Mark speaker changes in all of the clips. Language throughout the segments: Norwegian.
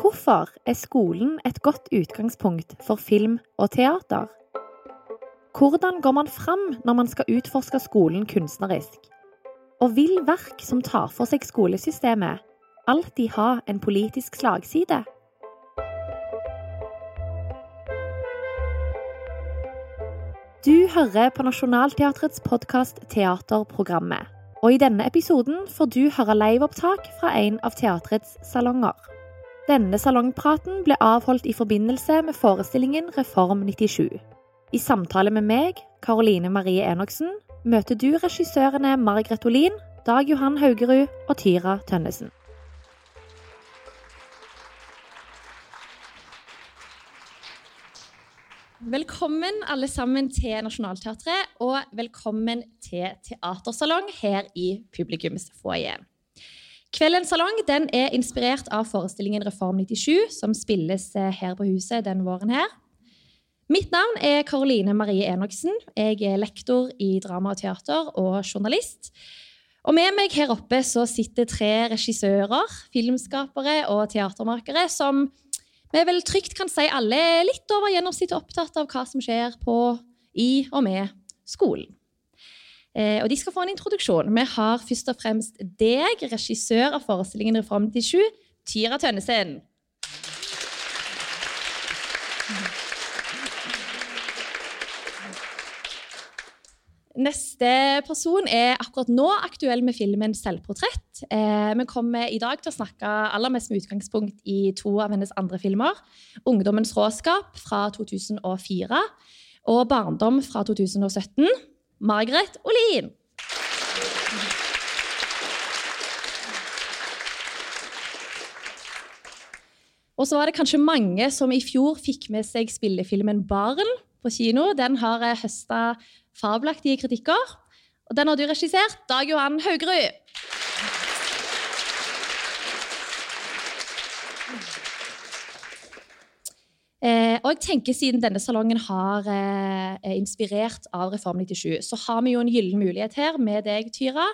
Speaker 1: Hvorfor er skolen et godt utgangspunkt for film og teater? Hvordan går man fram når man skal utforske skolen kunstnerisk? Og vil verk som tar for seg skolesystemet, alltid ha en politisk slagside? Du hører på Nationaltheatrets podkast Teaterprogrammet. Og i denne episoden får du høre liveopptak fra en av teatrets salonger. Denne salongpraten ble avholdt i forbindelse med forestillingen Reform 97. I samtale med meg, Karoline Marie Enoksen, møter du regissørene Margret Olin, Dag Johan Haugerud og Tyra Tønnesen. Velkommen alle sammen til Nationaltheatret, og velkommen til teatersalong her i publikumsfoajeen. Kveldens salong den er inspirert av forestillingen Reform 97, som spilles eh, her på huset den våren her. Mitt navn er Karoline Marie Enoksen. Jeg er lektor i drama og teater og journalist. Og med meg her oppe så sitter tre regissører, filmskapere og teatermakere som vi vel trygt kan si alle er litt over gjennomsnittet opptatt av hva som skjer på, i og med skolen. Eh, og de skal få en introduksjon. Vi har først og fremst deg, regissør av forestillingen Reform 97, Tyra Tønnesen. Neste person er akkurat nå aktuell med filmen 'Selvportrett'. Eh, vi kommer i dag til å snakke aller mest med utgangspunkt i to av hennes andre filmer. 'Ungdommens råskap' fra 2004 og 'Barndom' fra 2017. Margaret Olin. Og så var det kanskje mange som i fjor fikk med seg spillefilmen 'Barn' på kino. Den har høsta fabelaktige kritikker. Og den har du regissert, Dag Johan Haugerud. Eh, og jeg tenker Siden denne salongen har eh, er inspirert av Reform 97, så har vi jo en gyllen mulighet her med deg, Tyra,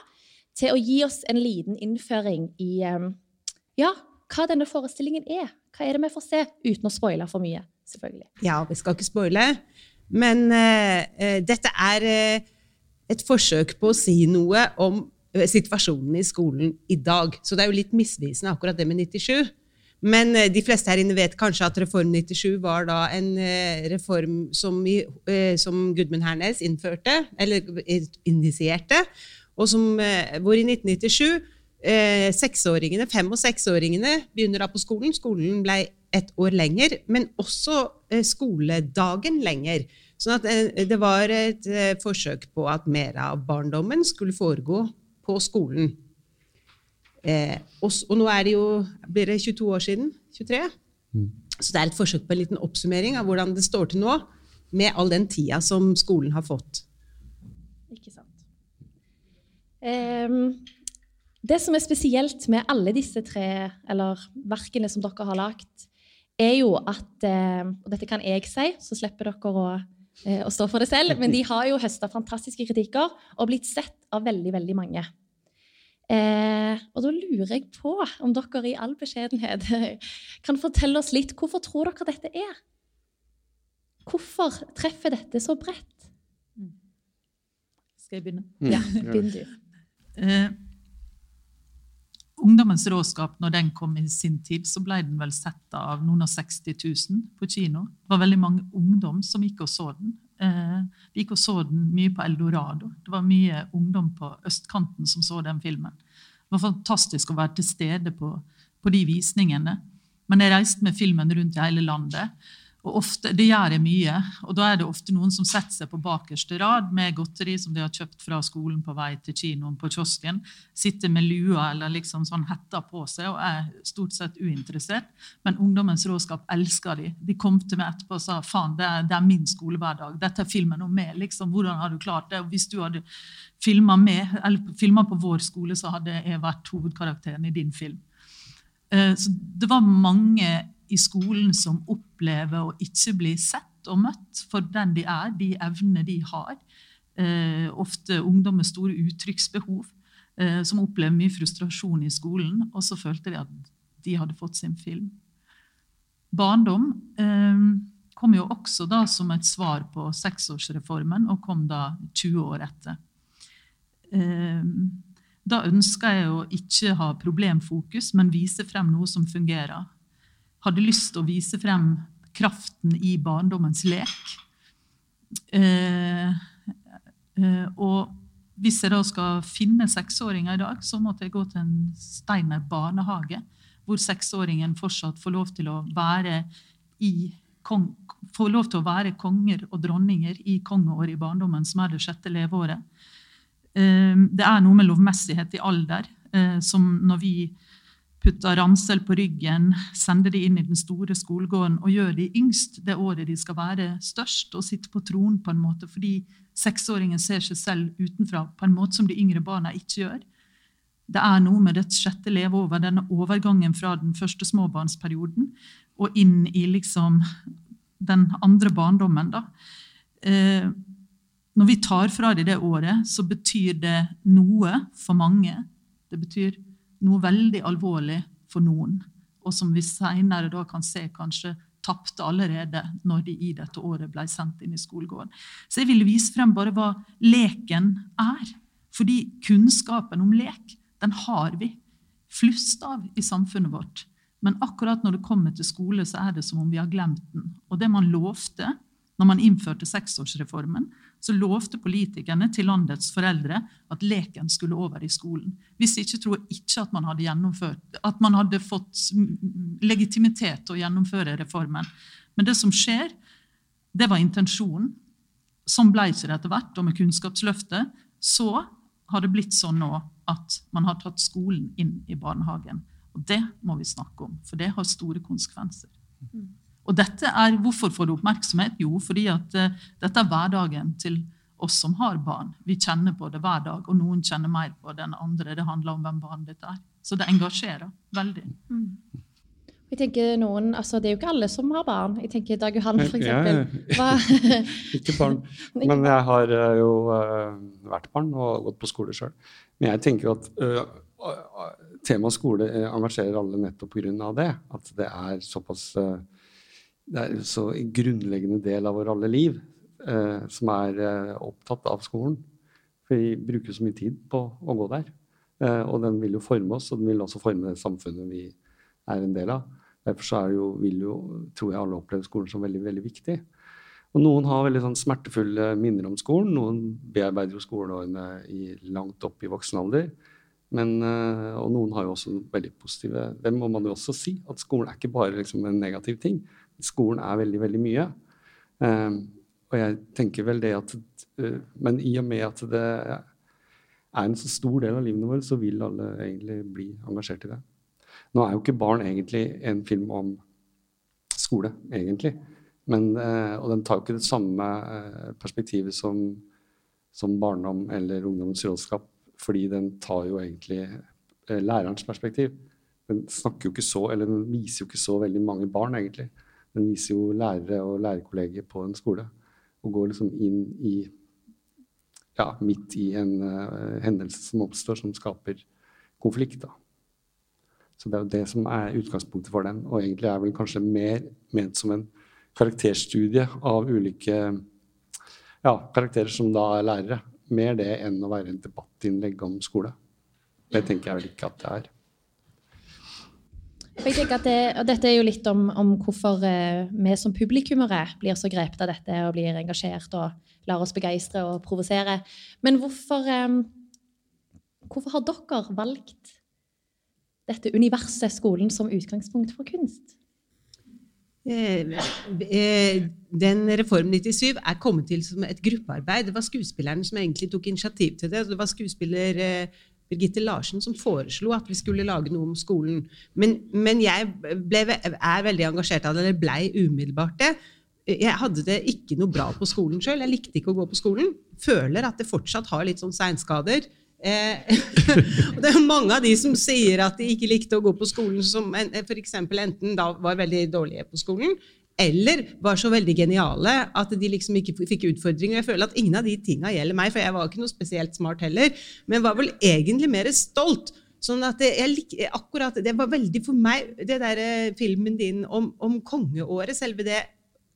Speaker 1: til å gi oss en liten innføring i eh, ja, hva denne forestillingen er. Hva er det vi får se, uten å spoile for mye? selvfølgelig.
Speaker 2: Ja, vi skal ikke spoile. Men uh, dette er uh, et forsøk på å si noe om situasjonen i skolen i dag. Så det er jo litt misvisende akkurat det med 97. Men de fleste her inne vet kanskje at Reform 97 var da en reform som, som Gudmund Hernes innførte, eller initierte, og som, hvor i 1997 seksåringene, fem- og seksåringene begynner da på skolen. Skolen ble et år lenger, men også skoledagen lenger. Sånn at eh, det var et eh, forsøk på at mer av barndommen skulle foregå på skolen. Eh, og, og, nå er det jo blir det 22 år siden. 23. Mm. Så det er et forsøk på en liten oppsummering av hvordan det står til nå, med all den tida som skolen har fått.
Speaker 1: Ikke sant. Um, det som er spesielt med alle disse tre eller verkene som dere har lagt, er jo at Og dette kan jeg si, så slipper dere å å stå for det selv. Men de har jo høsta fantastiske kritikker og blitt sett av veldig, veldig mange. Eh, og da lurer jeg på om dere i all beskjedenhet kan fortelle oss litt hvorfor tror dere dette er? Hvorfor treffer dette så bredt?
Speaker 3: Skal jeg begynne?
Speaker 1: Ja, begynn du.
Speaker 3: Eh, Ungdommens råskap, når den kom i sin tid, så ble den vel sett av noen av 60 000 på kino. Det var veldig mange ungdom som gikk og så den. Eh, de gikk og så den mye på Eldorado. Det var mye ungdom på østkanten som så den filmen. Det var fantastisk å være til stede på, på de visningene. Men jeg reiste med filmen rundt i hele landet. Og ofte, Det gjør jeg mye. og Da er det ofte noen som setter seg på bakerste rad med godteri som de har kjøpt fra skolen på vei til kinoen på kiosken. Sitter med lua eller liksom sånn hetta på seg og er stort sett uinteressert. Men ungdommens råskap elsker de. De kom til meg etterpå og sa faen, det er, det er min skolehverdag. Dette er filmen om meg. liksom, Hvordan har du klart det? Hvis du hadde filma på vår skole, så hadde jeg vært hovedkarakteren i din film. Eh, så det var mange i skolen som opplever å ikke bli sett og møtt for den de er, de evnene de har. Eh, ofte ungdom med store uttrykksbehov, eh, som opplever mye frustrasjon i skolen. Og så følte de at de hadde fått sin film. barndom eh, kom jo også da som et svar på seksårsreformen, og kom da 20 år etter. Eh, da ønska jeg å ikke ha problemfokus, men vise frem noe som fungerer. Hadde lyst til å vise frem kraften i barndommens lek. Eh, eh, og hvis jeg da skal finne seksåringer i dag, så måtte jeg gå til en Steiner barnehage, hvor seksåringen fortsatt får lov til å være i får lov til å være konger og dronninger i kongeåret i barndommen, som er det sjette leveåret. Eh, det er noe med lovmessighet i alder, som når vi putter ransel på ryggen, sender de inn i den store skolegården og gjør de yngst det året de skal være størst, og sitte på tronen på en måte, fordi seksåringen ser seg selv utenfra på en måte som de yngre barna ikke gjør. Det er noe med det sjette leveåret, denne overgangen fra den første småbarnsperioden og inn i liksom den andre barndommen. da. Eh, når vi tar fra dem det året, så betyr det noe for mange. Det betyr noe veldig alvorlig for noen, og som vi seinere kan se kanskje tapte allerede når de i dette året ble sendt inn i skolegården. Så jeg ville vise frem bare hva leken er. Fordi kunnskapen om lek, den har vi flust av i samfunnet vårt. Men akkurat når det kommer til skole, så er det som om vi har glemt den. Og det man lovte når man innførte seksårsreformen, så lovte politikerne til landets foreldre at leken skulle over i skolen. Hvis ikke tror jeg ikke at man hadde, at man hadde fått legitimitet til å gjennomføre reformen. Men det som skjer, det var intensjonen. Sånn ble det etter hvert. Og med Kunnskapsløftet så har det blitt sånn nå at man har tatt skolen inn i barnehagen. Og det må vi snakke om, for det har store konsekvenser. Mm. Og dette er, Hvorfor får det oppmerksomhet? Jo, fordi at uh, dette er hverdagen til oss som har barn. Vi kjenner på det hver dag, og noen kjenner mer på det enn andre. Det handler om hvem barnet ditt er. Så det engasjerer veldig. Mm.
Speaker 1: Jeg tenker noen, altså Det er jo ikke alle som har barn. Jeg tenker Dag Johan, f.eks. Ja,
Speaker 4: ikke barn. Men jeg har uh, jo uh, vært barn og gått på skole sjøl. Men jeg tenker at uh, temaet skole engasjerer alle nettopp pga. det. At det er såpass uh, det er en så grunnleggende del av vår alle liv eh, som er eh, opptatt av skolen. For vi bruker så mye tid på å gå der. Eh, og den vil jo forme oss, og den vil også forme det samfunnet vi er en del av. Derfor så jo, vil jo, tror jeg alle opplever skolen som veldig, veldig viktig. Og noen har veldig sånn smertefulle minner om skolen. Noen bearbeider jo skoleårene i, langt opp i voksen alder. Men, eh, og noen har jo også veldig positive Det må man jo også si. At skolen er ikke bare liksom en negativ ting skolen er veldig, veldig mye. Um, og jeg tenker vel det at uh, Men i og med at det er en så stor del av livene våre, så vil alle egentlig bli engasjert i det. Nå er jo ikke barn egentlig en film om skole, egentlig. Men, uh, og den tar jo ikke det samme uh, perspektivet som, som barndom eller ungdommens rådskap, fordi den tar jo egentlig lærerens perspektiv. Den snakker jo ikke så, eller den viser jo ikke så veldig mange barn, egentlig. Den viser jo lærere og lærerkolleger på en skole. Og går liksom inn i ja, midt i en uh, hendelse som oppstår, som skaper konflikt. da. Så det er jo det som er utgangspunktet for den, og egentlig er vel kanskje mer ment som en karakterstudie av ulike ja, karakterer som da er lærere. Mer det enn å være en debattinnlegg om skole. Det tenker jeg vel ikke at det er.
Speaker 1: Jeg tenker at det, og Dette er jo litt om, om hvorfor eh, vi som publikummere blir så grepet av dette og blir engasjert og lar oss begeistre og provosere. Men hvorfor, eh, hvorfor har dere valgt dette universet, skolen, som utgangspunkt for kunst?
Speaker 2: Eh, den Reform 97 er kommet til som et gruppearbeid. Det var skuespilleren som egentlig tok initiativ til det. Det var skuespiller Birgitte Larsen som foreslo at vi skulle lage noe om skolen. Men, men jeg ble, er veldig engasjert av det, eller blei umiddelbart det. Jeg hadde det ikke noe bra på skolen sjøl. Jeg likte ikke å gå på skolen. Føler at det fortsatt har litt sånn seinskader. Eh, og det er mange av de som sier at de ikke likte å gå på skolen, som f.eks. enten da var veldig dårlige på skolen, eller var så veldig geniale at de liksom ikke fikk utfordringer. Jeg føler at ingen av de tinga gjelder meg, for jeg var ikke noe spesielt smart heller, men var vel egentlig mer stolt. Sånn at jeg lik, akkurat, det var veldig for meg, det der eh, filmen din om, om kongeåret, selve det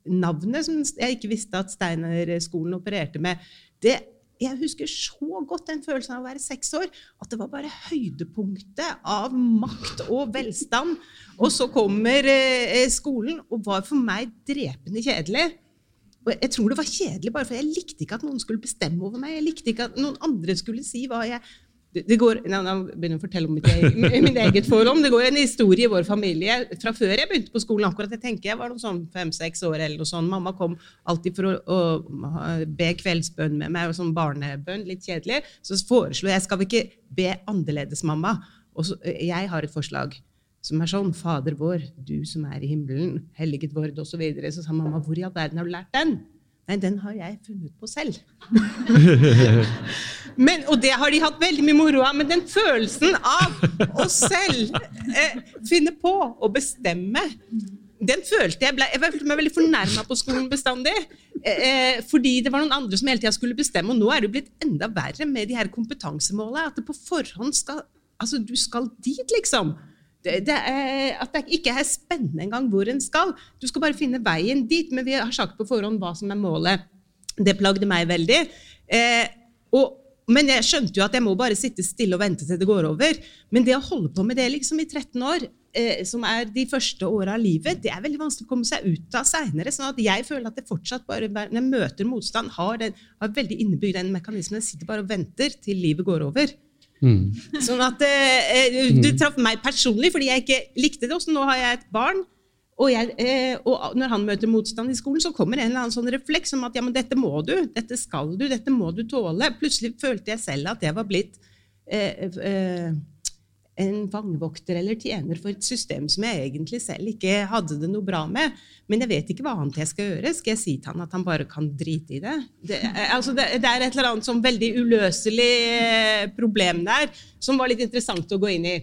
Speaker 2: navnet som jeg ikke visste at Steinerskolen opererte med, det jeg husker så godt den følelsen av å være seks år. At det var bare høydepunktet av makt og velstand. Og så kommer eh, skolen, og var for meg drepende kjedelig. Og jeg tror det var kjedelig bare for jeg likte ikke at noen skulle bestemme over meg. Jeg likte ikke at noen andre skulle si hva jeg det går, nå, begynner jeg å fortelle om mitt eget, mitt eget forhold. Det går en historie i vår familie fra før jeg begynte på skolen. akkurat Jeg tenker jeg var noen sånn fem-seks år eller noe sånt. Mamma kom alltid for å, å be kveldsbønn med meg, og sånn barnebønn, litt kjedelig. Så foreslo jeg skal vi ikke be annerledes, mamma. Og så, jeg har et forslag som er sånn Fader vår, du som er i himmelen, helliget vord, osv. Så, videre. så sa mamma, hvor i all verden har du lært den? Nei, den har jeg funnet på selv. men, og det har de hatt veldig mye moro av. Men den følelsen av å selv eh, finne på å bestemme den følte jeg, ble, jeg følte meg veldig fornærma på skolen bestandig. Eh, eh, fordi det var noen andre som hele tida skulle bestemme. Og nå er det jo blitt enda verre med de her kompetansemålene. At det på forhånd skal Altså, du skal dit, liksom er, at det ikke er spennende engang hvor en skal. Du skal bare finne veien dit. Men vi har sagt på forhånd hva som er målet. Det plagde meg veldig. Eh, og, men jeg skjønte jo at jeg må bare sitte stille og vente til det går over. Men det å holde på med det liksom i 13 år, eh, som er de første åra av livet, det er veldig vanskelig å komme seg ut av seinere. Sånn at jeg føler at det fortsatt bare når jeg møter motstand, har, den, har veldig innebygd den mekanismen. Jeg sitter bare og venter til livet går over. Mm. Sånn at eh, Du traff meg personlig fordi jeg ikke likte det. Også nå har jeg et barn. Og, jeg, eh, og, når han møter motstand i skolen, så kommer en eller annen sånn refleks om at ja, men dette må du, dette skal du, dette må du tåle. Plutselig følte jeg selv at jeg var blitt eh, eh en fangevokter eller tjener for et system som jeg egentlig selv ikke hadde det noe bra med. Men jeg vet ikke hva annet jeg skal gjøre. Skal jeg si til han at han bare kan drite i det? Det, altså det, det er et eller annet sånn veldig uløselig eh, problem der, som var litt interessant å gå inn i.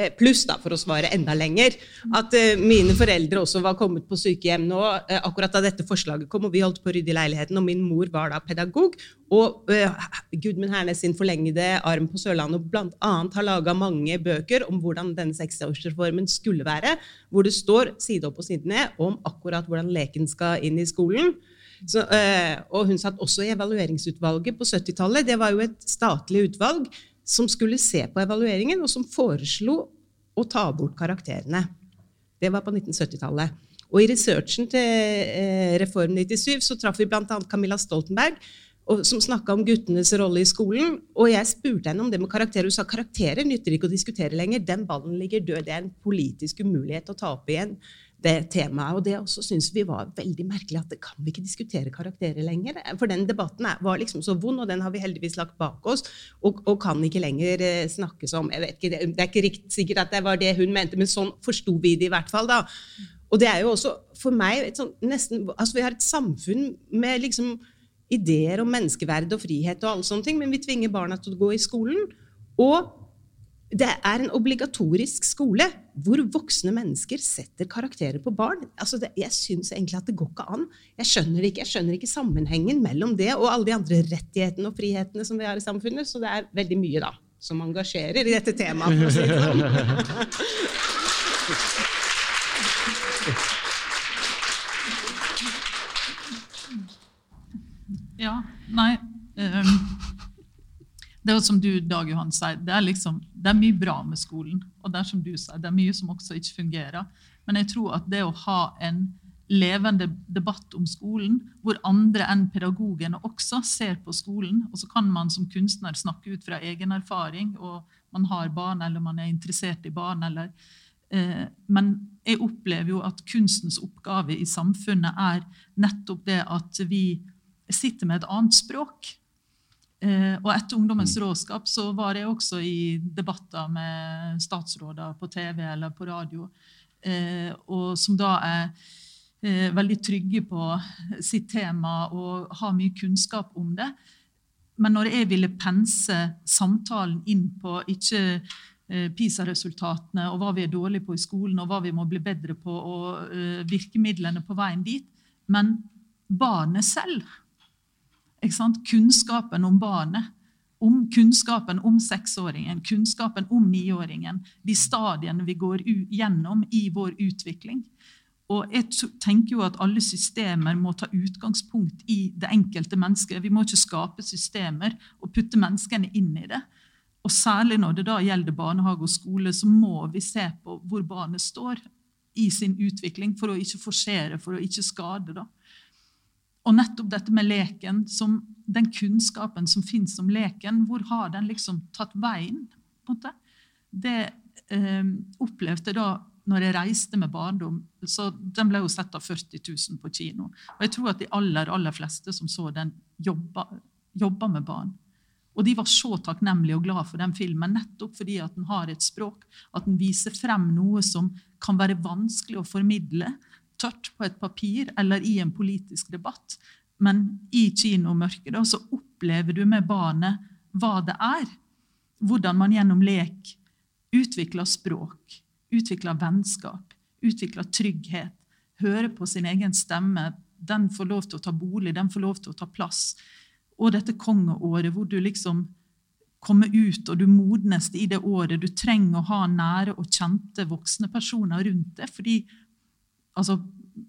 Speaker 2: Eh, pluss, da, for å svare enda lenger, at uh, mine foreldre også var kommet på sykehjem nå uh, akkurat da dette forslaget kom, og vi holdt på å rydde i leiligheten, og min mor var da pedagog. Og uh, Gudmund Hernes sin forlengede arm på Sørlandet bl.a. har laga mange bøker om hvordan denne seksårsreformen skulle være, hvor det står side opp og side ned om akkurat hvordan leken skal inn i skolen. Så, og hun satt også i evalueringsutvalget på 70-tallet. Det var jo et statlig utvalg som skulle se på evalueringen, og som foreslo å ta bort karakterene. Det var på 1970-tallet. Og i researchen til eh, Reform 97 så traff vi bl.a. Camilla Stoltenberg, som snakka om guttenes rolle i skolen. Og jeg spurte henne om det med karakterer. Hun sa karakterer nytter ikke å diskutere lenger. Den ballen ligger død. Det er en politisk umulighet å ta opp igjen det temaet. Og det også syns vi var veldig merkelig, at det kan vi ikke diskutere karakterer lenger. For den debatten var liksom så vond, og den har vi heldigvis lagt bak oss, og, og kan ikke lenger eh, snakkes om. Jeg vet ikke, Det er ikke riktig sikkert at det var det hun mente, men sånn forsto vi det i hvert fall. da. Og det er jo også for meg sånt, nesten, altså Vi har et samfunn med liksom ideer om menneskeverd og frihet, og alle sånne ting, men vi tvinger barna til å gå i skolen. Og det er en obligatorisk skole hvor voksne mennesker setter karakterer på barn. Altså det, jeg syns egentlig at det går ikke an. Jeg skjønner ikke, jeg skjønner ikke sammenhengen mellom det og alle de andre rettighetene og frihetene som vi har i samfunnet. Så det er veldig mye da, som engasjerer i dette temaet. sånn.
Speaker 3: Ja, nei um det er som du, Dag Johan, sier, det er, liksom, det er mye bra med skolen. Og det er som du sier, det er mye som også ikke fungerer. Men jeg tror at det å ha en levende debatt om skolen, hvor andre enn pedagogene også ser på skolen, og så kan man som kunstner snakke ut fra egen erfaring, og man har barn, eller man er interessert i barn, eller eh, Men jeg opplever jo at kunstens oppgave i samfunnet er nettopp det at vi sitter med et annet språk. Eh, og etter Ungdommens mm. råskap så var jeg også i debatter med statsråder på TV eller på radio, eh, og som da er eh, veldig trygge på sitt tema og har mye kunnskap om det. Men når jeg ville pense samtalen inn på ikke PISA-resultatene og hva vi er dårlige på i skolen, og hva vi må bli bedre på, og virkemidlene på veien dit, men barnet selv Kunnskapen om barnet. om kunnskapen om seksåringen, kunnskapen om niåringen, de stadiene vi går gjennom i vår utvikling. Og jeg tenker jo at alle systemer må ta utgangspunkt i det enkelte mennesket. Vi må ikke skape systemer og putte menneskene inn i det. Og særlig når det da gjelder barnehage og skole, så må vi se på hvor barnet står i sin utvikling, for å ikke forsere, for å ikke skade. da. Og nettopp dette med leken, som, den kunnskapen som finnes om leken, hvor har den liksom tatt veien? på en måte? Det eh, opplevde jeg da når jeg reiste med barndom. så Den ble jo sett av 40 000 på kino. Og jeg tror at de aller, aller fleste som så den, jobba, jobba med barn. Og de var så takknemlige og glad for den filmen nettopp fordi at den har et språk, at den viser frem noe som kan være vanskelig å formidle tørt på et papir eller i en politisk debatt. Men i kinomørket da, så opplever du med barnet hva det er. Hvordan man gjennom lek utvikler språk, utvikler vennskap, utvikler trygghet, hører på sin egen stemme. Den får lov til å ta bolig, den får lov til å ta plass. Og dette kongeåret hvor du liksom kommer ut og du modnes i det året. Du trenger å ha nære og kjente voksne personer rundt deg. fordi altså,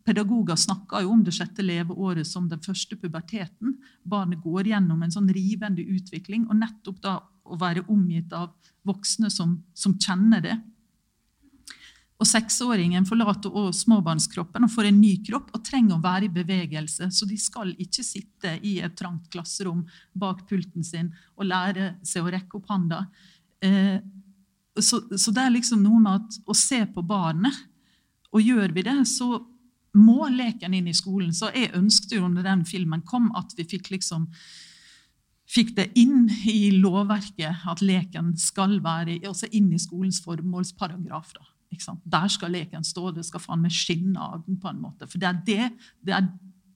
Speaker 3: Pedagoger snakker jo om det sjette leveåret som den første puberteten. Barnet går gjennom en sånn rivende utvikling. Og nettopp da å være omgitt av voksne som, som kjenner det. Og Seksåringen forlater også småbarnskroppen og får en ny kropp og trenger å være i bevegelse. Så de skal ikke sitte i et trangt klasserom bak pulten sin og lære seg å rekke opp handa. Eh, så, så, det er liksom noe med at, å se på barnet og gjør vi det, så må leken inn i skolen. Så jeg ønsket jo når den filmen kom, at vi fikk liksom fikk det inn i lovverket at leken skal være også inn i skolens formålsparagraf. da. Der skal leken stå. Det skal faen meg skinne av den. på en måte. For det er det, det er,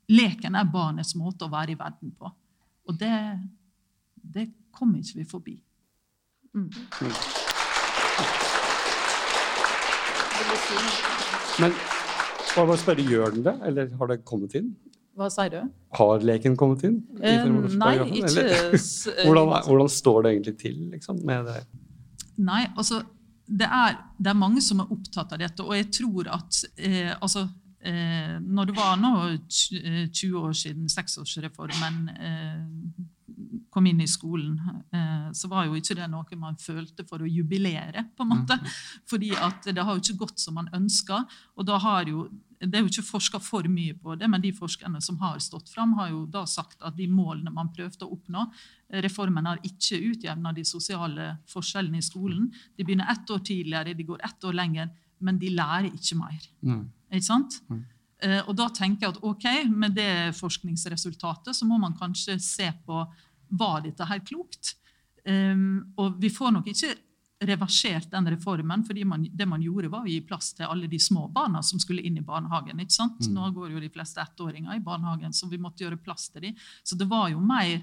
Speaker 3: Leken er barnets måte å være i verden på. Og det, det kommer ikke vi forbi. Mm.
Speaker 4: Men hva bare spørre, gjør den det, eller har det kommet inn?
Speaker 3: Hva sier du?
Speaker 4: Har leken kommet inn?
Speaker 3: Eh, nei, ikke
Speaker 4: hvordan, hvordan, står det egentlig til liksom, med det?
Speaker 3: Nei, altså det er, det er, mange som er opptatt av dette, og jeg tror at eh, altså, eh, Når det var nå 20 eh, år siden seksårsreformen eh, kom inn i skolen, eh, så var jo ikke det noe man følte for å jubilere. på en måte, mm. Fordi at det har jo ikke gått som man ønska. Og da har jo, det er jo ikke forska for mye på det, men de forskerne som har stått fram, har jo da sagt at de målene man prøvde å oppnå Reformen har ikke utjevna de sosiale forskjellene i skolen. De begynner ett år tidligere, de går ett år lenger, men de lærer ikke mer. Mm. Ikke sant? Mm. Eh, og da tenker jeg at ok, med det forskningsresultatet så må man kanskje se på var dette her klokt? Um, og vi får nok ikke reversert den reformen, fordi man, det man gjorde, var å gi plass til alle de små barna som skulle inn i barnehagen. ikke sant? Mm. Nå går jo de fleste ettåringer i barnehagen, så vi måtte gjøre plass til dem. Så det var jo mer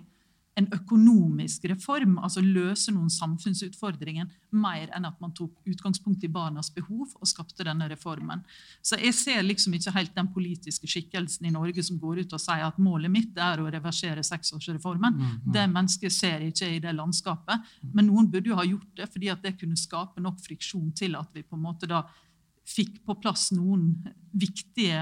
Speaker 3: en økonomisk reform, altså løse noen samfunnsutfordringer, mer enn at man tok utgangspunkt i barnas behov og skapte denne reformen. Så jeg ser liksom ikke helt den politiske skikkelsen i Norge som går ut og sier at målet mitt er å reversere seksårsreformen. Mm, mm. Det mennesket ser ikke i det landskapet. Men noen burde jo ha gjort det, fordi at det kunne skape nok friksjon til at vi på en måte da fikk på plass noen viktige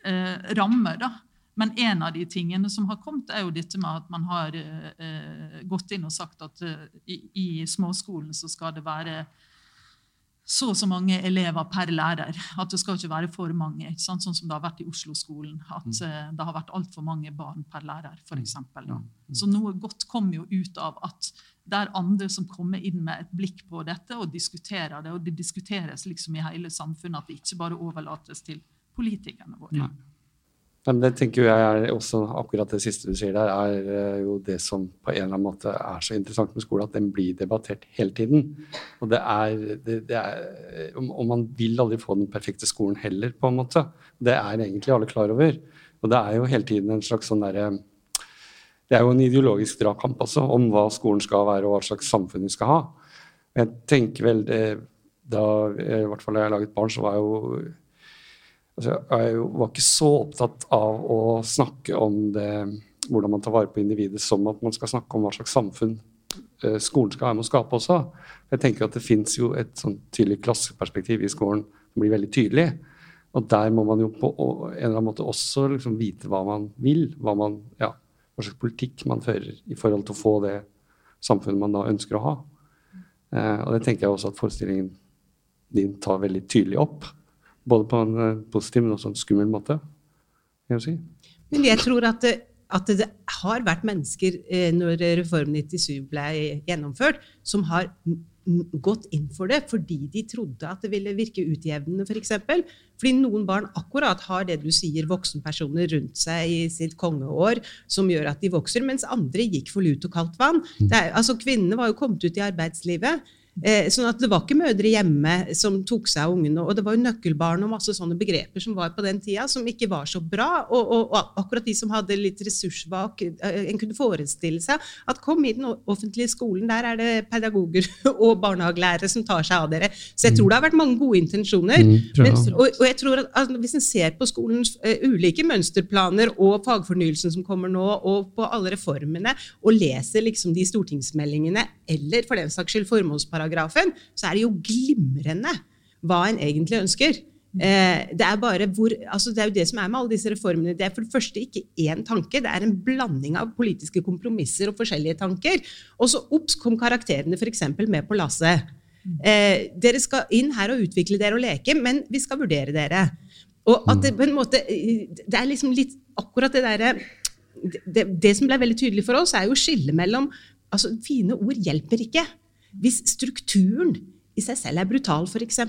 Speaker 3: eh, rammer. da, men en av de tingene som har kommet, er jo dette med at man har eh, gått inn og sagt at eh, i, i, småskolen så skal det være så og så mange elever per lærer. At det skal ikke være for mange. Sånn som det har vært i Oslo-skolen. At mm. eh, det har vært altfor mange barn per lærer, f.eks. Mm. Mm. Så noe godt kommer jo ut av at det er andre som kommer inn med et blikk på dette og diskuterer det. Og det diskuteres liksom i hele samfunnet, at det ikke bare overlates til politikerne våre. Ja.
Speaker 4: Men det tenker jeg er også akkurat det siste du sier der, er eh, jo det som på en eller annen måte er så interessant med skole, at den blir debattert hele tiden. Og det er, det, det er Og man vil aldri få den perfekte skolen heller, på en måte. Det er egentlig alle klar over. Og det er jo hele tiden en slags sånn derre Det er jo en ideologisk dragkamp også om hva skolen skal være, og hva slags samfunn vi skal ha. Jeg tenker vel det, Da i hvert fall jeg laget barn, så var jeg jo altså, Jeg var ikke så opptatt av å snakke om det hvordan man tar vare på individet, som at man skal snakke om hva slags samfunn eh, skolen skal være med å skape også. Jeg tenker at Det fins et sånn tydelig klasseperspektiv i skolen som blir veldig tydelig. Og der må man jo på en eller annen måte også liksom vite hva man vil. Hva, man, ja, hva slags politikk man fører i forhold til å få det samfunnet man da ønsker å ha. Eh, og det tenker jeg også at forestillingen din tar veldig tydelig opp. Både på en eh, positiv, men også en skummel måte. Jeg si.
Speaker 2: Men jeg tror at det, at det har vært mennesker, eh, når Reform 97 ble gjennomført, som har gått inn for det fordi de trodde at det ville virke utjevnende, f.eks. For eksempel. fordi noen barn akkurat har det du sier, voksenpersoner rundt seg i sitt kongeår som gjør at de vokser, mens andre gikk for lut og kaldt vann. Er, altså, kvinnene var jo kommet ut i arbeidslivet. Eh, sånn at Det var ikke mødre hjemme som tok seg av ungene. Og det var jo nøkkelbarn og masse sånne begreper som var på den tida, som ikke var så bra. Og, og, og akkurat de som hadde litt ressursvak eh, En kunne forestille seg at kom i den offentlige skolen, der er det pedagoger og barnehagelærere som tar seg av dere. Så jeg tror det har vært mange gode intensjoner. Mm, Men, og, og, jeg tror at altså, Hvis en ser på skolens uh, ulike mønsterplaner og fagfornyelsen som kommer nå, og på alle reformene, og leser liksom de stortingsmeldingene, eller for den saks skyld formålsparagrafen paragrafen, så er det jo glimrende hva en egentlig ønsker. Eh, det, er bare hvor, altså det er jo det som er med alle disse reformene. Det er for det første ikke én tanke, det er en blanding av politiske kompromisser og forskjellige tanker. Og så ops kom karakterene f.eks. med på lasset. Eh, dere skal inn her og utvikle dere og leke, men vi skal vurdere dere. Og at det på en måte Det er liksom litt akkurat det derre det, det, som ble veldig tydelig for oss, er jo skillet mellom altså Fine ord hjelper ikke. Hvis strukturen i seg selv er brutal, f.eks.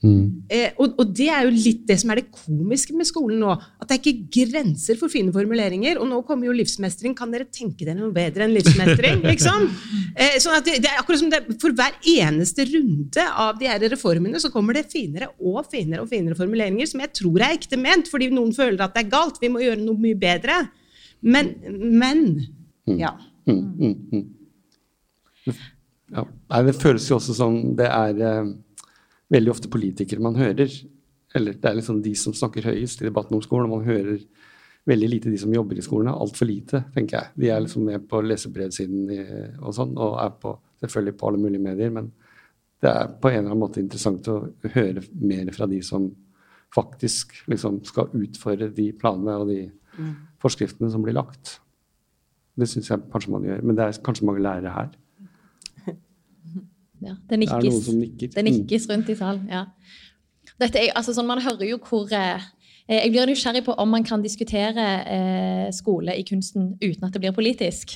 Speaker 2: Mm. Eh, og, og, det er jo litt det som er det komiske med skolen nå. At det er ikke grenser for fine formuleringer. Og nå kommer jo livsmestring. Kan dere tenke dere noe bedre enn livsmestring? liksom? Eh, sånn at det, det, er akkurat som det, For hver eneste runde av de her reformene så kommer det finere og finere og finere formuleringer som jeg tror er ekte ment, fordi noen føler at det er galt. Vi må gjøre noe mye bedre. Men, men mm. ja. Mm, mm,
Speaker 4: mm. Ja. Nei, det føles jo også som det er eh, veldig ofte politikere man hører. Eller det er liksom de som snakker høyest i debatten om skolen. og Man hører veldig lite de som jobber i skolen. Altfor lite, tenker jeg. De er liksom med på lesebrevsiden og sånn, og er på, selvfølgelig på alle mulige medier. Men det er på en eller annen måte interessant å høre mer fra de som faktisk liksom skal utføre de planene og de mm. forskriftene som blir lagt. Det syns jeg kanskje man gjør. Men det er kanskje mange lærere her
Speaker 1: ja, det nikkes. Det er noen som nikker. Det nikkes rundt i salen. ja. Dette er, altså, sånn, man hører jo hvor eh, Jeg blir nysgjerrig på om man kan diskutere eh, skole i kunsten uten at det blir politisk.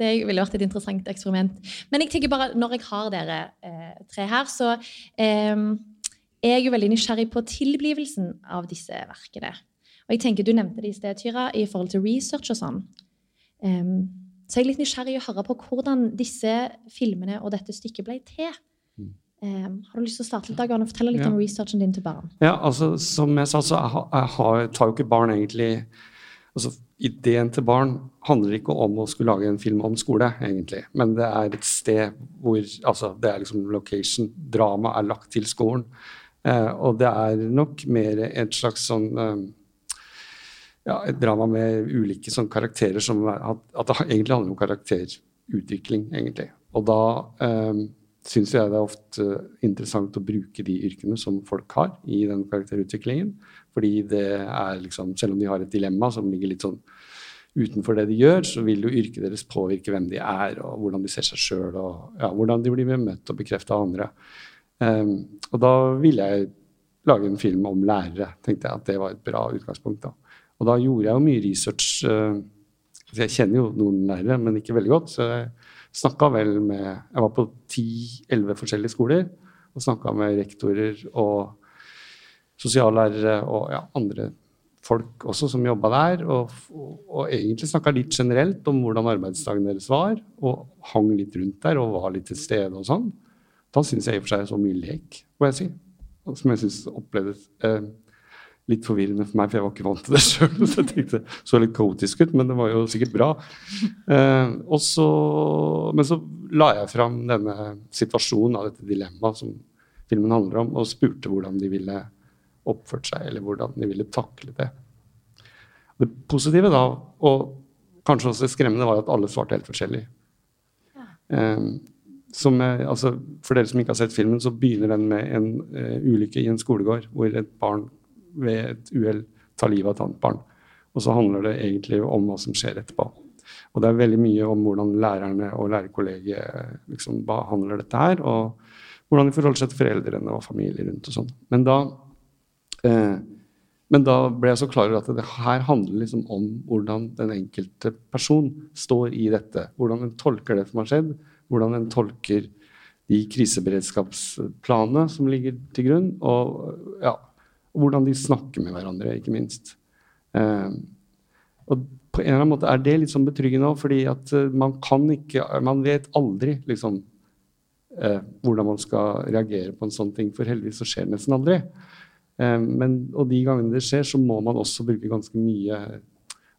Speaker 1: Det ville vært et interessant eksperiment. Men jeg tenker bare, når jeg har dere eh, tre her, så eh, er jeg jo veldig nysgjerrig på tilblivelsen av disse verkene. Og jeg tenker, Du nevnte det i sted, Tyra, i forhold til research og sånn. Um, så jeg er litt nysgjerrig å høre på hvordan disse filmene og dette stykket ble til. Um, har du lyst til å starte litt, Dag Fortell litt ja. om researchen din til barn?
Speaker 4: Ja, altså, Som jeg sa, så jeg, jeg, jeg tar jo ikke barn egentlig altså, Ideen til barn handler ikke om å skulle lage en film om skole, egentlig. Men det er et sted hvor altså, det er liksom location. Drama er lagt til skolen. Eh, og det er nok mer et slags sånn eh, ja, et drama med ulike sånn karakterer som at, at, det egentlig handler om karakterutvikling, egentlig. Og da eh, syns jeg det er ofte interessant å bruke de yrkene som folk har i den karakterutviklingen. Fordi det er liksom, selv om de har et dilemma som ligger litt sånn utenfor det de gjør, så vil jo yrket deres påvirke hvem de er, og hvordan de ser seg sjøl, og ja, hvordan de blir møtt og bekrefta av andre. Um, og da ville jeg lage en film om lærere. tenkte jeg at det var et bra utgangspunkt. da. Og da gjorde jeg jo mye research. Eh, jeg kjenner jo noen lærere, men ikke veldig godt. Så jeg snakka vel med Jeg var på ti-elleve forskjellige skoler og snakka med rektorer og sosiallærere og ja, andre folk også som jobba der. Og, og, og egentlig snakka litt generelt om hvordan arbeidsdagen deres var. Og hang litt rundt der og var litt til stede og sånn. Da syns jeg i og for seg så mye lek, må jeg si. Som jeg syns opplevdes eh, litt forvirrende for meg, for jeg var ikke vant til det sjøl. Så jeg tenkte så litt kaotisk ut, men det var jo sikkert bra. Eh, så, men så la jeg fram denne situasjonen av dette dilemmaet som filmen handler om, og spurte hvordan de ville oppført seg, eller hvordan de ville takle det. Det positive da, og, kanskje også skremmende, var at alle svarte helt forskjellig. Eh, som, altså, for dere som ikke har sett filmen, så begynner den med en uh, ulykke i en skolegård hvor et barn ved et uhell tar livet av et annet barn. Og så handler det egentlig om hva som skjer etterpå. Og det er veldig mye om hvordan lærerne og lærerkollegiet liksom behandler dette her, og hvordan de forholder seg til foreldrene og familie rundt og sånn. Men eh, men da ble jeg så klar over at det her handler liksom om hvordan den enkelte person står i dette. Hvordan den tolker det som har skjedd, hvordan den tolker de kriseberedskapsplanene som ligger til grunn, og, ja, og hvordan de snakker med hverandre, ikke minst. Eh, og på en eller annen måte er det litt sånn betryggende òg, fordi at eh, man kan ikke Man vet aldri liksom eh, hvordan man skal reagere på en sånn ting, for heldigvis så skjer det nesten aldri. Eh, men, og de gangene det skjer, så må man også bruke ganske mye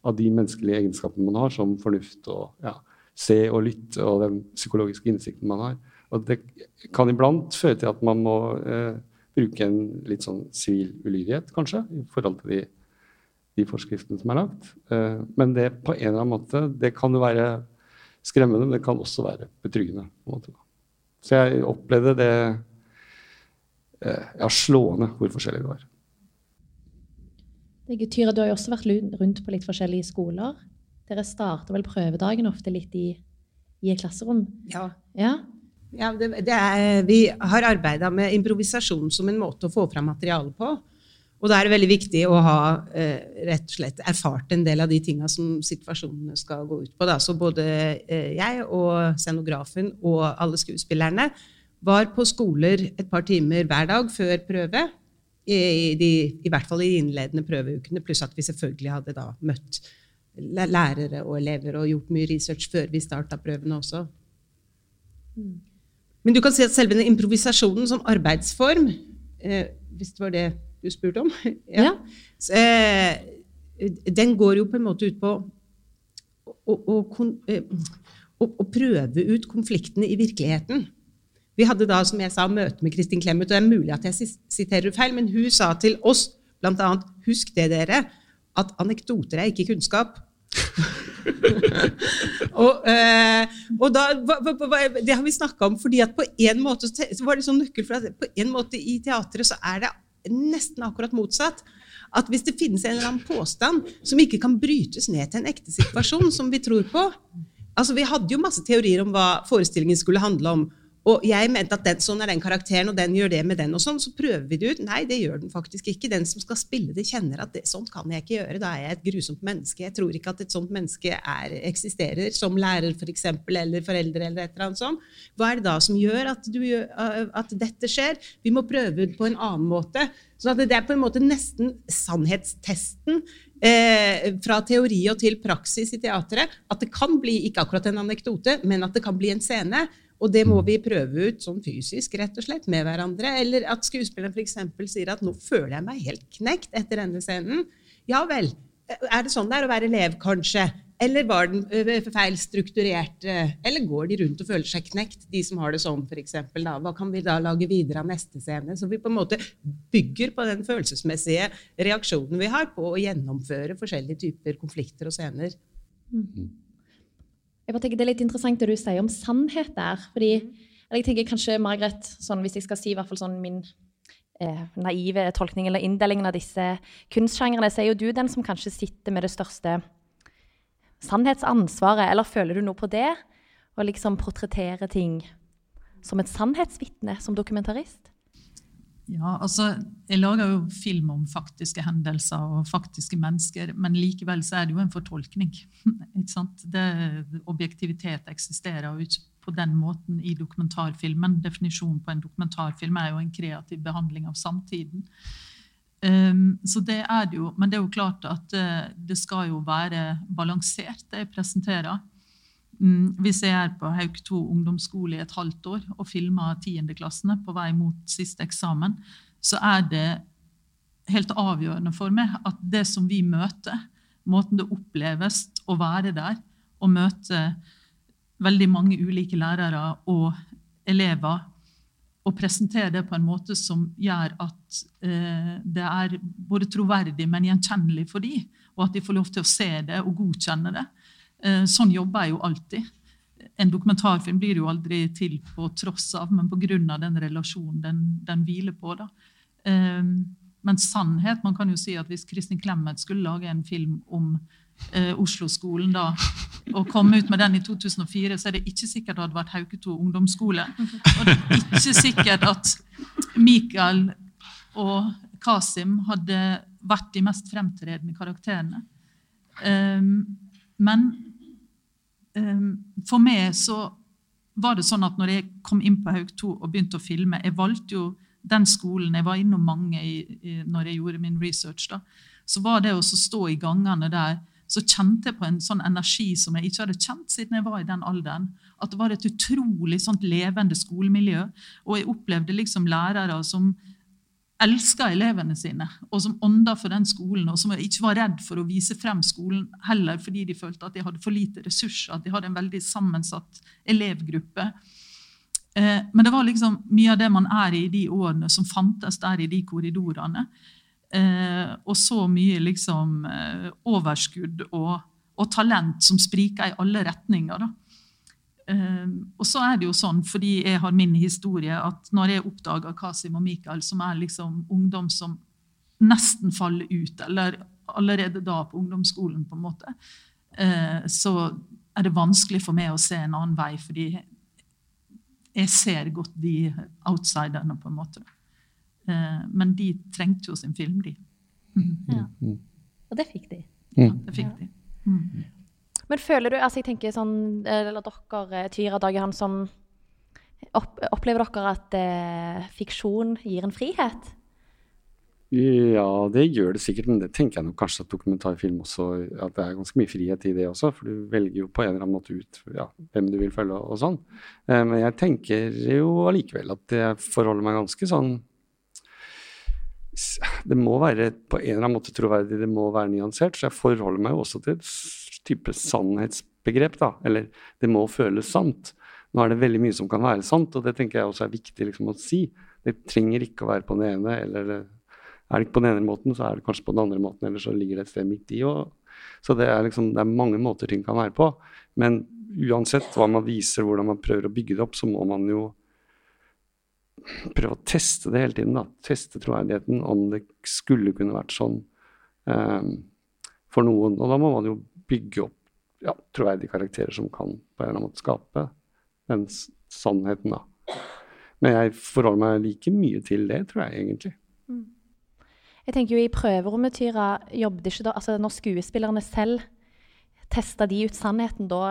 Speaker 4: av de menneskelige egenskapene man har, som fornuft og ja, se og lytte og den psykologiske innsikten man har. Og det kan iblant føre til at man må eh, bruke en litt sånn sivil ulydighet, kanskje, i forhold til de, de forskriftene som er lagt. Eh, men det på en eller annen måte, det kan jo være skremmende, men det kan også være betryggende. på en måte. Så jeg opplevde det Eh, ja, slående hvor forskjellig det var.
Speaker 1: Det Tyra, du har jo også vært rundt på litt forskjellige skoler. Dere starter vel prøvedagen ofte litt i, i et klasserom?
Speaker 2: Ja.
Speaker 1: ja?
Speaker 2: Ja det, det er, vi har arbeida med improvisasjon som en måte å få fram materiale på. Og da er det veldig viktig å ha eh, rett og slett erfart en del av de tinga som situasjonene skal gå ut på. Da. Så både eh, jeg og scenografen og alle skuespillerne var på skoler et par timer hver dag før prøve. I, de, i hvert fall i de innledende prøveukene, pluss at vi selvfølgelig hadde da møtt lærere og elever og gjort mye research før vi starta prøvene også. Mm. Men du kan si at selve den improvisasjonen som arbeidsform, eh, hvis det var det du spurte om, ja, ja. Så, eh, den går jo på en måte ut på å, å, å, eh, å prøve ut konfliktene i virkeligheten. Vi hadde da, som jeg sa, møte med Kristin Clemet, og det er mulig at jeg siterer feil, men hun sa til oss bl.a.: Husk det, dere, at anekdoter er ikke kunnskap. og, eh, og da, Det har vi snakka om, fordi at på en måte så var det sånn nøkkel for at på en måte i teatret så er det nesten akkurat motsatt. At hvis det finnes en eller annen påstand som ikke kan brytes ned til en ekte situasjon, som vi tror på altså Vi hadde jo masse teorier om hva forestillingen skulle handle om. Og jeg mente at den, sånn er den karakteren, og den gjør det med den. og sånn, Så prøver vi det ut. Nei, det gjør den faktisk ikke. Den som skal spille det, kjenner at det, sånt kan jeg ikke gjøre. Da er jeg et grusomt menneske. Jeg tror ikke at et sånt menneske er, eksisterer som lærer for eksempel, eller foreldre. eller et eller annet sånt. Hva er det da som gjør at, du, at dette skjer? Vi må prøve det på en annen måte. Så det er på en måte nesten sannhetstesten eh, fra teori og til praksis i teatret. At det kan bli ikke akkurat en anekdote, men at det kan bli en scene. Og det må vi prøve ut sånn fysisk rett og slett med hverandre. Eller at skuespilleren f.eks. sier at 'nå føler jeg meg helt knekt etter denne scenen'. Ja vel. Er det sånn det er å være elev, kanskje? Eller var den feil strukturert? Eller går de rundt og føler seg knekt, de som har det sånn, f.eks.? Hva kan vi da lage videre av neste scene? Så vi på en måte bygger på den følelsesmessige reaksjonen vi har på å gjennomføre forskjellige typer konflikter og scener. Mm.
Speaker 1: Jeg bare tenker Det er litt interessant det du sier om sannhet der. fordi jeg tenker kanskje, Margaret, sånn, Hvis jeg skal si i hvert fall sånn min eh, naive tolkning eller inndelingen av disse kunstsjangrene, så er jo du den som kanskje sitter med det største sannhetsansvaret. Eller føler du noe på det? Å liksom portrettere ting som et sannhetsvitne, som dokumentarist?
Speaker 3: Ja, altså, Jeg lager jo film om faktiske hendelser og faktiske mennesker, men likevel så er det jo en fortolkning. ikke sant? Det, objektivitet eksisterer jo ikke på den måten i dokumentarfilmen. Definisjonen på en dokumentarfilm er jo en kreativ behandling av samtiden. Um, så det er det jo, Men det er jo klart at uh, det skal jo være balansert, det jeg presenterer. Mm, hvis jeg er på Hauk 2 ungdomsskole i et halvt år og filmer tiendeklassene på vei mot siste eksamen, så er det helt avgjørende for meg at det som vi møter, måten det oppleves å være der og møte veldig mange ulike lærere og elever, og presentere det på en måte som gjør at eh, det er både troverdig, men gjenkjennelig for dem, og at de får lov til å se det og godkjenne det. Eh, sånn jobber jeg jo alltid. En dokumentarfilm blir jo aldri til på tross av, men pga. den relasjonen den, den, hviler på. da. Eh, men sannhet Man kan jo si at hvis Kristin Clemet skulle lage en film om eh, Oslo-skolen da, og komme ut med den i 2004, så er det ikke sikkert det hadde vært Hauketo ungdomsskole. Og det er ikke sikkert at Mikael og Kasim hadde vært de mest fremtredende karakterene. Men for meg så var det sånn at når jeg kom inn på Haug 2 og begynte å filme Jeg valgte jo den skolen. Jeg var innom mange i, i, når jeg gjorde min research. da, Så var det å stå i gangene der så kjente jeg på en sånn energi som jeg ikke hadde kjent siden jeg var i den alderen. At det var et utrolig sånt levende skolemiljø. Og jeg opplevde liksom lærere som elska elevene sine, og som ånda for den skolen, og som ikke var redd for å vise frem skolen heller fordi de følte at de hadde for lite ressurser, at de hadde en veldig sammensatt elevgruppe. Eh, men det var liksom mye av det man er i de årene, som fantes der i de korridorene. Eh, og så mye liksom eh, overskudd og, og, talent som spriker i alle retninger. da. Uh, og så er det jo sånn, fordi jeg har min historie, at når jeg oppdager Kasim og Mikael, som er liksom ungdom som nesten faller ut, eller allerede da på ungdomsskolen, på en måte, uh, så er det vanskelig for meg å se en annen vei, fordi jeg ser godt de outsiderne, på en måte. Uh, men de trengte jo sin film, de.
Speaker 1: Mm. Ja. Og det fikk de.
Speaker 3: Ja, det fikk de. Mm.
Speaker 1: Men føler du altså jeg tenker sånn, eh, eller dere, Tyra Dagehan, som opp, Opplever dere at eh, fiksjon gir en frihet?
Speaker 4: Ja, det gjør det sikkert, men det tenker jeg nok kanskje at dokumentarfilm også At det er ganske mye frihet i det også, for du velger jo på en eller annen måte ut ja, hvem du vil følge og sånn. Eh, men jeg tenker jo allikevel at jeg forholder meg ganske sånn Det må være på en eller annen måte troverdig, det må være nyansert, så jeg forholder meg jo også til type sannhetsbegrep. da, Eller det må føles sant. Nå er det veldig mye som kan være sant, og det tenker jeg også er viktig liksom, å si. Det trenger ikke å være på den ene, eller er det ikke på den ene måten, så er det kanskje på den andre måten, eller så ligger det et sted midt i. Og, så det er, liksom, det er mange måter ting kan være på. Men uansett hva man viser, hvordan man prøver å bygge det opp, så må man jo prøve å teste det hele tiden. da, Teste troverdigheten, om det skulle kunne vært sånn um, for noen. Og da må man jo bygge opp ja, troverdige karakterer som kan på en eller annen måte skape den sannheten, da. Men jeg forholder meg like mye til det, tror jeg egentlig. Mm.
Speaker 1: Jeg tenker jo I prøverommet Tyra, jobbet ikke da, altså når skuespillerne selv testa de ut sannheten da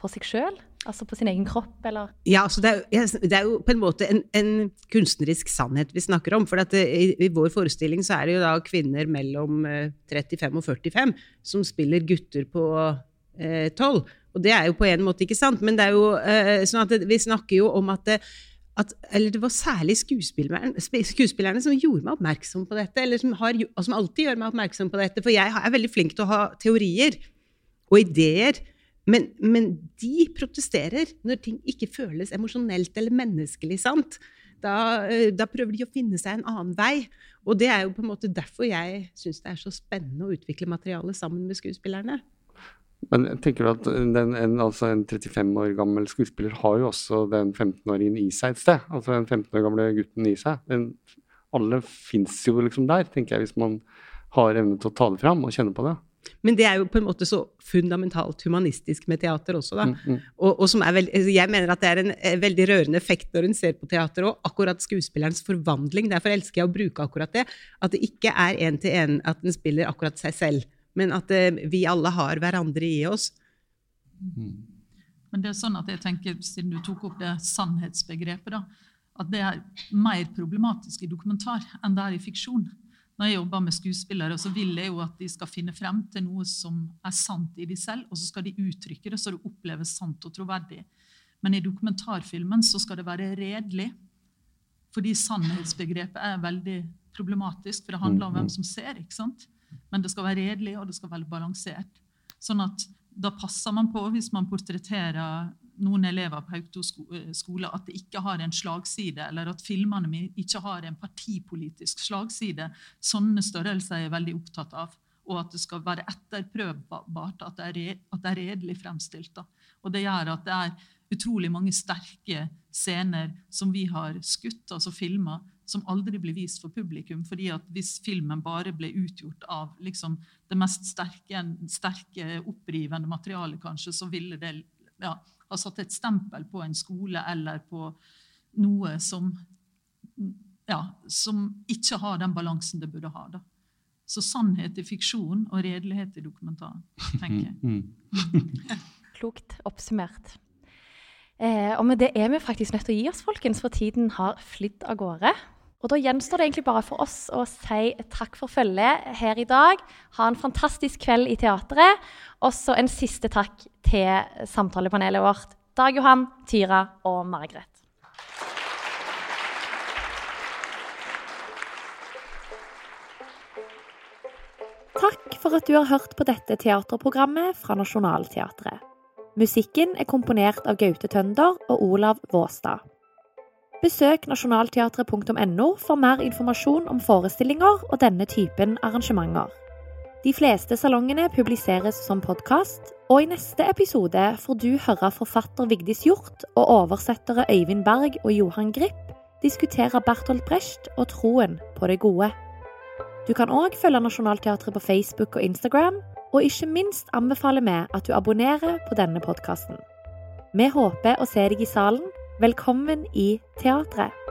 Speaker 1: på seg sjøl? Altså på sin egen kropp, eller?
Speaker 2: Ja, altså det, er, det er jo på en måte en, en kunstnerisk sannhet vi snakker om. For det, i, i, vår forestilling så er det jo da kvinner mellom 35 eh, og 45 som spiller gutter på eh, 12. Og det er jo på en måte ikke sant, men det er jo eh, sånn at det, vi snakker jo om at, at eller det var særlig skuespillerne, skuespillerne, som gjorde meg oppmerksom på dette, eller som, har, som alltid gjør meg oppmerksom på dette. For jeg er veldig flink til å ha teorier og ideer men, men, de protesterer når ting ikke føles emosjonelt eller menneskelig sant. Da, eh, da, prøver de å finne seg en annen vei. Og det er jo på en måte derfor jeg syns det er så spennende å utvikle materialet sammen med skuespillerne.
Speaker 4: Men tenker du at den, en, altså en 35 år gammel skuespiller har jo også den 15-åringen i seg et sted? Altså den 15 år gamle gutten i seg. Den, alle fins jo liksom der, tenker jeg, hvis man har evne til å ta det fram og kjenne på det.
Speaker 2: Men det er jo på en måte så fundamentalt humanistisk med teater også, da. Mm, mm. Og, og, som er veld, altså, jeg mener at det er en eh, veldig rørende effekt når en ser på teater òg. Akkurat skuespillerens forvandling. Derfor elsker jeg å bruke akkurat det. At det ikke er én til én at en spiller akkurat seg selv, men at uh, vi alle har hverandre i oss.
Speaker 3: Mm. Men det er sånn at jeg tenker, siden du tok opp det sannhetsbegrepet, da, at det er mer problematisk i dokumentar enn det er i fiksjon når jeg jobber med skuespillere, så vil jeg jo at de skal finne frem til noe som er sant i de selv, og så skal de uttrykke det så det oppleves sant og troverdig. Men i dokumentarfilmen så skal det være redelig, fordi sannhetsbegrepet er veldig problematisk, for det handler om hvem som ser. ikke sant? Men det skal være redelig, og det skal være balansert. Sånn at da passer man på, hvis man portretterer noen elever på Haukto eh, skole at det ikke har en slagside, eller at filmene mine ikke har en partipolitisk slagside. Sånne størrelser er jeg veldig opptatt av. og at det skal være etterprøvbart, at det er, at det er redelig fremstilt. Da. Og det gjør at det er utrolig mange sterke scener som vi har skutt, altså filma, som aldri blir vist for publikum. fordi at hvis filmen bare ble utgjort av liksom, det mest sterke, sterke, opprivende materialet, kanskje, så ville det ja, ha satt et stempel på en skole eller på noe som, ja, som ikke har den balansen det burde ha. da. Så sannhet i fiksjon og redelighet i dokumentaren, tenker jeg. Mm.
Speaker 5: Klokt oppsummert. Eh, og med det er vi faktisk nødt til å gi oss, folkens, for tiden har flydd av gårde. Og Da gjenstår det egentlig bare for oss å si takk for følget her i dag. Ha en fantastisk kveld i teatret. Og så en siste takk til samtalepanelet vårt. Dag Johan, Tyra og Margaret. Takk for at du har hørt på dette teaterprogrammet fra Nationaltheatret. Musikken er komponert av Gaute Tønder og Olav Våstad. Besøk nasjonalteatret.no for mer informasjon om forestillinger og denne typen arrangementer. De fleste salongene publiseres som podkast, og i neste episode får du høre forfatter Vigdis Hjort og oversettere Øyvind Berg og Johan Grip diskutere Bertolt Brecht og troen på det gode. Du kan òg følge Nationaltheatret på Facebook og Instagram, og ikke minst anbefaler vi at du abonnerer på denne podkasten. Vi håper å se deg i salen. Velkommen i teatret!